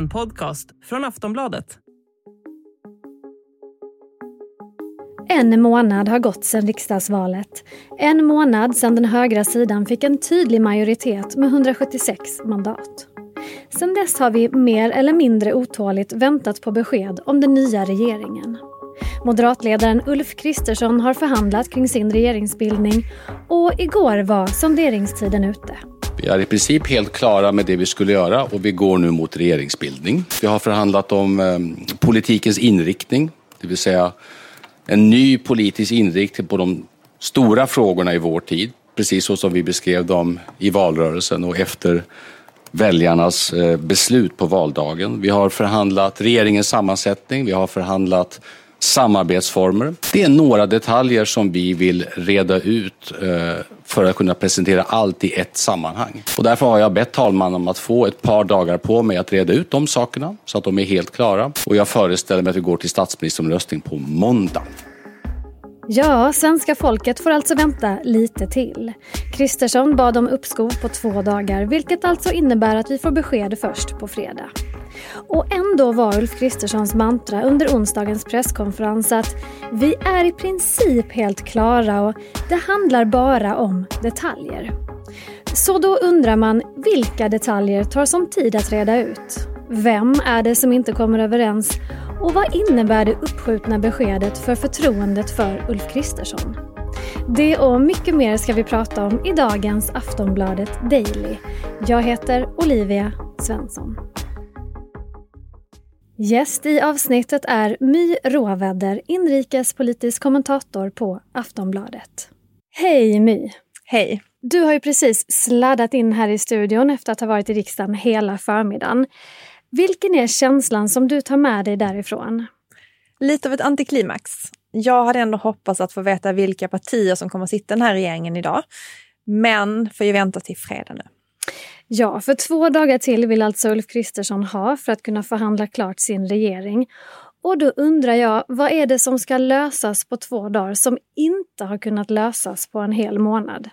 En podcast från Aftonbladet. En månad har gått sedan riksdagsvalet. En månad sedan den högra sidan fick en tydlig majoritet med 176 mandat. Sedan dess har vi mer eller mindre otåligt väntat på besked om den nya regeringen. Moderatledaren Ulf Kristersson har förhandlat kring sin regeringsbildning och igår var sonderingstiden ute. Vi är i princip helt klara med det vi skulle göra och vi går nu mot regeringsbildning. Vi har förhandlat om eh, politikens inriktning, det vill säga en ny politisk inriktning på de stora frågorna i vår tid, precis så som vi beskrev dem i valrörelsen och efter väljarnas eh, beslut på valdagen. Vi har förhandlat regeringens sammansättning, vi har förhandlat samarbetsformer. Det är några detaljer som vi vill reda ut eh, för att kunna presentera allt i ett sammanhang. Och därför har jag bett talmannen om att få ett par dagar på mig att reda ut de sakerna så att de är helt klara. Och jag föreställer mig att vi går till statsministeromröstning på måndag. Ja, svenska folket får alltså vänta lite till. Kristersson bad om uppskov på två dagar vilket alltså innebär att vi får besked först på fredag. Och ändå var Ulf Kristerssons mantra under onsdagens presskonferens att vi är i princip helt klara och det handlar bara om detaljer. Så då undrar man vilka detaljer tar som tid att reda ut? Vem är det som inte kommer överens? Och vad innebär det uppskjutna beskedet för förtroendet för Ulf Kristersson? Det och mycket mer ska vi prata om i dagens Aftonbladet Daily. Jag heter Olivia Svensson. Gäst i avsnittet är My Råväder, inrikespolitisk kommentator på Aftonbladet. Hej My! Hej! Du har ju precis sladdat in här i studion efter att ha varit i riksdagen hela förmiddagen. Vilken är känslan som du tar med dig därifrån? Lite av ett antiklimax. Jag hade ändå hoppats att få veta vilka partier som kommer att sitta i den här regeringen idag. Men får ju vänta till fredag nu. Ja, för två dagar till vill alltså Ulf Kristersson ha för att kunna förhandla klart sin regering. Och då undrar jag, vad är det som ska lösas på två dagar som inte har kunnat lösas på en hel månad?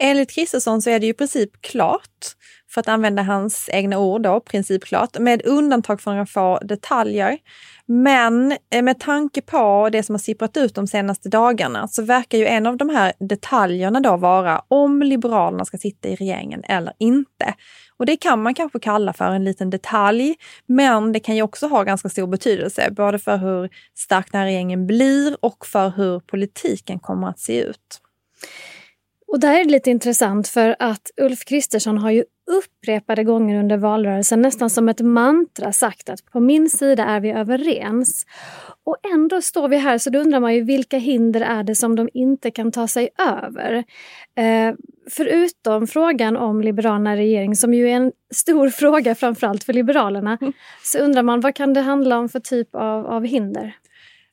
Enligt Kristersson så är det ju i princip klart, för att använda hans egna ord då, principklart, med undantag för några få detaljer. Men eh, med tanke på det som har sipprat ut de senaste dagarna så verkar ju en av de här detaljerna då vara om Liberalerna ska sitta i regeringen eller inte. Och det kan man kanske kalla för en liten detalj, men det kan ju också ha ganska stor betydelse, både för hur stark den här regeringen blir och för hur politiken kommer att se ut. Och där är det lite intressant för att Ulf Kristersson har ju upprepade gånger under valrörelsen nästan som ett mantra sagt att på min sida är vi överens. Och ändå står vi här så då undrar man ju vilka hinder är det som de inte kan ta sig över? Eh, förutom frågan om Liberalerna regering som ju är en stor fråga framförallt för Liberalerna mm. så undrar man vad kan det handla om för typ av, av hinder?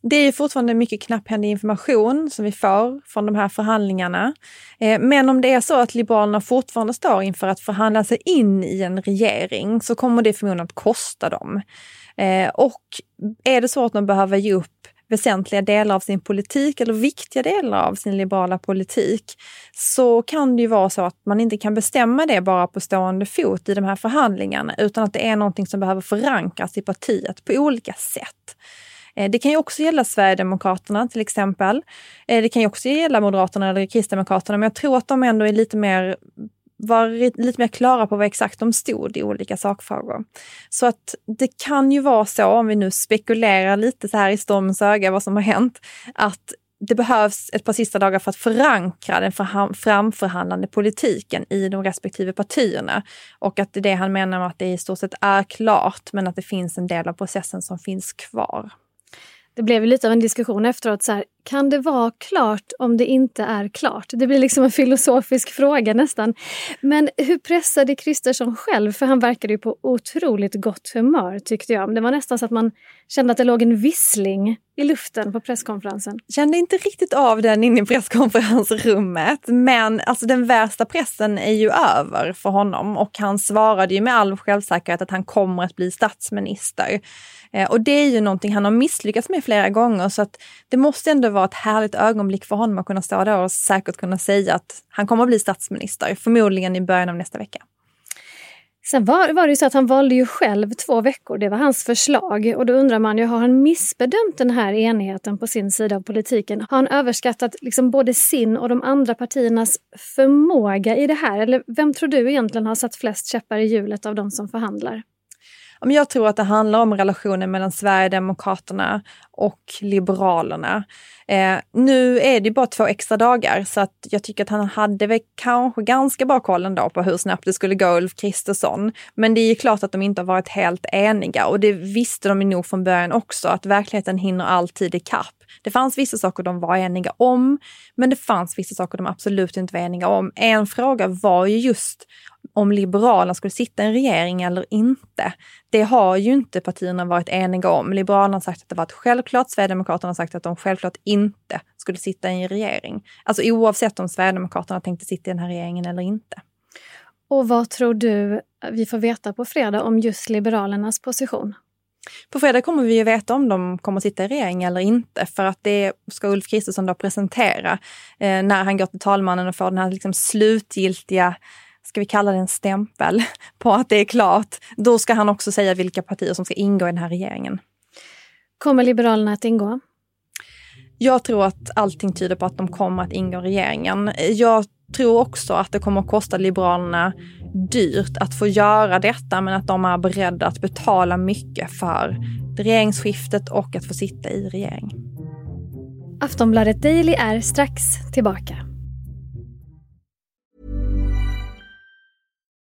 Det är fortfarande mycket knapphändig information som vi får från de här förhandlingarna. Eh, men om det är så att Liberalerna fortfarande står inför att förhandla sig in i en regering så kommer det förmodligen att kosta dem. Eh, och är det så att de behöver ge upp väsentliga delar av sin politik eller viktiga delar av sin liberala politik så kan det ju vara så att man inte kan bestämma det bara på stående fot i de här förhandlingarna utan att det är någonting som behöver förankras i partiet på olika sätt. Eh, det kan ju också gälla Sverigedemokraterna till exempel. Eh, det kan ju också gälla Moderaterna eller Kristdemokraterna, men jag tror att de ändå är lite mer var lite mer klara på vad exakt de stod i olika sakfrågor. Så att det kan ju vara så, om vi nu spekulerar lite så här i stormens öga vad som har hänt, att det behövs ett par sista dagar för att förankra den framförhandlande politiken i de respektive partierna. Och att det är det han menar med att det i stort sett är klart, men att det finns en del av processen som finns kvar det blev lite av en diskussion efteråt. Så här, kan det vara klart om det inte är klart? Det blir liksom en filosofisk fråga nästan. Men hur pressade Kristersson själv? För han verkade ju på otroligt gott humör tyckte jag. Det var nästan så att man kände att det låg en vissling i luften på presskonferensen. Kände inte riktigt av den inne i presskonferensrummet. Men alltså den värsta pressen är ju över för honom och han svarade ju med all självsäkerhet att han kommer att bli statsminister. Eh, och det är ju någonting han har misslyckats med flera gånger så att det måste ändå vara ett härligt ögonblick för honom att kunna stå där och säkert kunna säga att han kommer att bli statsminister, förmodligen i början av nästa vecka. Sen var, var det ju så att han valde ju själv två veckor, det var hans förslag. Och då undrar man ju, har han missbedömt den här enigheten på sin sida av politiken? Har han överskattat liksom både sin och de andra partiernas förmåga i det här? Eller vem tror du egentligen har satt flest käppar i hjulet av de som förhandlar? Jag tror att det handlar om relationen mellan Sverigedemokraterna och Liberalerna. Eh, nu är det bara två extra dagar så att jag tycker att han hade väl kanske ganska bra koll ändå på hur snabbt det skulle gå Ulf Kristersson. Men det är ju klart att de inte har varit helt eniga och det visste de nog från början också att verkligheten hinner alltid ikapp. Det fanns vissa saker de var eniga om, men det fanns vissa saker de absolut inte var eniga om. En fråga var ju just om Liberalerna skulle sitta i en regering eller inte. Det har ju inte partierna varit eniga om. Liberalerna har sagt att det var ett självklart, Sverigedemokraterna har sagt att de självklart inte skulle sitta i en regering. Alltså oavsett om Sverigedemokraterna tänkte sitta i den här regeringen eller inte. Och vad tror du vi får veta på fredag om just Liberalernas position? På fredag kommer vi ju veta om de kommer att sitta i regering eller inte för att det ska Ulf Kristersson då presentera eh, när han går till talmannen och får den här liksom slutgiltiga ska vi kalla det en stämpel på att det är klart. Då ska han också säga vilka partier som ska ingå i den här regeringen. Kommer Liberalerna att ingå? Jag tror att allting tyder på att de kommer att ingå i regeringen. Jag tror också att det kommer att kosta Liberalerna dyrt att få göra detta, men att de är beredda att betala mycket för regeringsskiftet och att få sitta i regering. Aftonbladet Daily är strax tillbaka.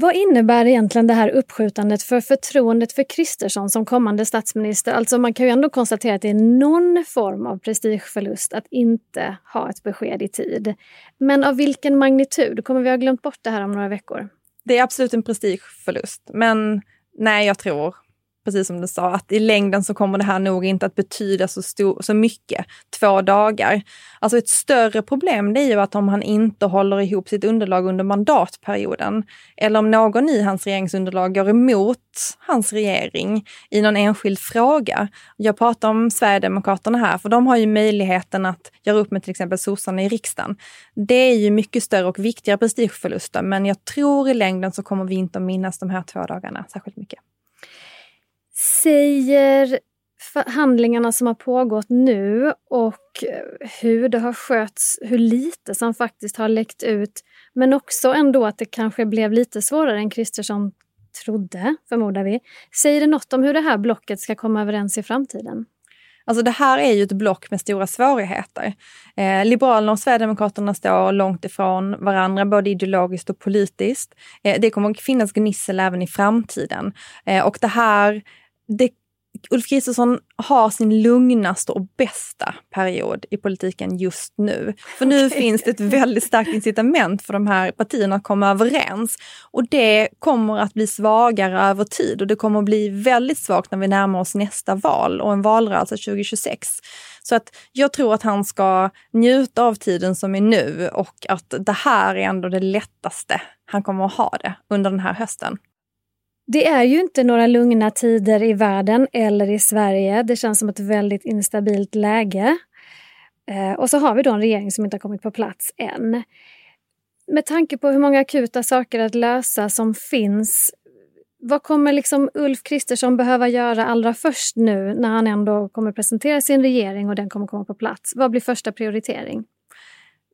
Vad innebär egentligen det här uppskjutandet för förtroendet för Kristersson som kommande statsminister? Alltså man kan ju ändå konstatera att det är någon form av prestigeförlust att inte ha ett besked i tid. Men av vilken magnitud? Kommer vi ha glömt bort det här om några veckor? Det är absolut en prestigeförlust, men nej, jag tror precis som du sa, att i längden så kommer det här nog inte att betyda så, stor, så mycket, två dagar. Alltså ett större problem det är ju att om han inte håller ihop sitt underlag under mandatperioden, eller om någon i hans regeringsunderlag går emot hans regering i någon enskild fråga. Jag pratar om Sverigedemokraterna här, för de har ju möjligheten att göra upp med till exempel sossarna i riksdagen. Det är ju mycket större och viktigare prestigeförluster, men jag tror i längden så kommer vi inte att minnas de här två dagarna särskilt mycket. Säger handlingarna som har pågått nu och eh, hur det har skötts, hur lite som faktiskt har läckt ut, men också ändå att det kanske blev lite svårare än Kristersson trodde, förmodar vi. Säger det något om hur det här blocket ska komma överens i framtiden? Alltså det här är ju ett block med stora svårigheter. Eh, Liberalerna och Sverigedemokraterna står långt ifrån varandra, både ideologiskt och politiskt. Eh, det kommer att finnas gnissel även i framtiden. Eh, och det här det, Ulf Kristersson har sin lugnaste och bästa period i politiken just nu. För nu okay. finns det ett väldigt starkt incitament för de här partierna att komma överens. Och det kommer att bli svagare över tid och det kommer att bli väldigt svagt när vi närmar oss nästa val och en valrörelse 2026. Så att jag tror att han ska njuta av tiden som är nu och att det här är ändå det lättaste han kommer att ha det under den här hösten. Det är ju inte några lugna tider i världen eller i Sverige. Det känns som ett väldigt instabilt läge. Eh, och så har vi då en regering som inte har kommit på plats än. Med tanke på hur många akuta saker att lösa som finns, vad kommer liksom Ulf Kristersson behöva göra allra först nu när han ändå kommer presentera sin regering och den kommer komma på plats? Vad blir första prioritering?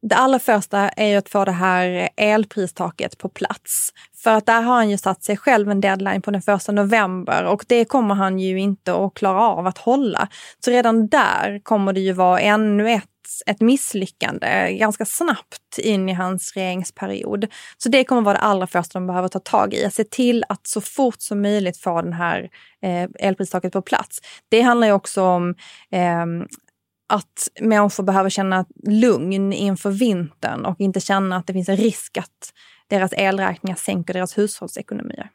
Det allra första är ju att få det här elpristaket på plats. För att där har han ju satt sig själv en deadline på den första november och det kommer han ju inte att klara av att hålla. Så redan där kommer det ju vara ännu ett ett misslyckande ganska snabbt in i hans regeringsperiod. Så det kommer vara det allra första de behöver ta tag i. Att se till att så fort som möjligt få den här eh, elpristaket på plats. Det handlar ju också om eh, att människor behöver känna lugn inför vintern och inte känna att det finns en risk att deras elräkningar sänker deras hushållsekonomier.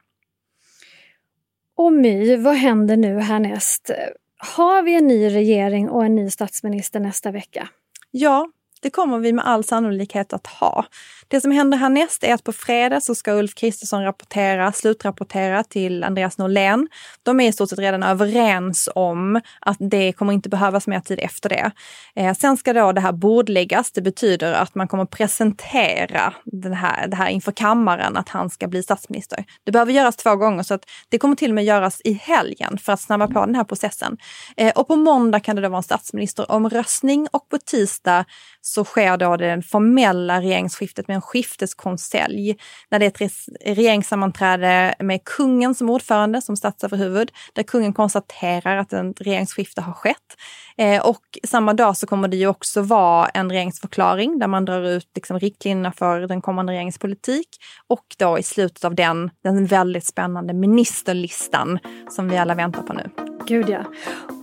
Och My, vad händer nu härnäst? Har vi en ny regering och en ny statsminister nästa vecka? Ja, det kommer vi med all sannolikhet att ha. Det som händer härnäst är att på fredag så ska Ulf Kristersson rapportera, slutrapportera till Andreas Norlén. De är i stort sett redan överens om att det kommer inte behövas mer tid efter det. Eh, sen ska då det här bordläggas. Det betyder att man kommer presentera det här, det här inför kammaren, att han ska bli statsminister. Det behöver göras två gånger så att det kommer till och med göras i helgen för att snabba på den här processen. Eh, och på måndag kan det då vara en statsministeromröstning och på tisdag så sker då det formella regeringsskiftet med en skifteskonselj. När det är ett regeringssammanträde med kungen som ordförande, som statsöverhuvud, där kungen konstaterar att ett regeringsskifte har skett. Eh, och samma dag så kommer det ju också vara en regeringsförklaring där man drar ut liksom riktlinjerna för den kommande regeringspolitik. Och då i slutet av den, den väldigt spännande ministerlistan som vi alla väntar på nu. Gud ja.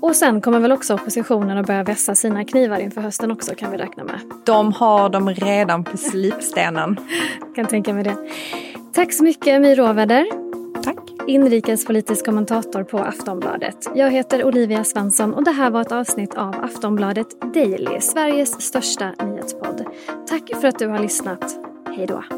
Och sen kommer väl också oppositionen att börja vässa sina knivar inför hösten också kan vi räkna med. De har dem redan på slipstenen. kan tänka mig det. Tack så mycket My Råväder. Tack. Inrikespolitisk kommentator på Aftonbladet. Jag heter Olivia Svensson och det här var ett avsnitt av Aftonbladet Daily, Sveriges största nyhetspodd. Tack för att du har lyssnat. Hej då.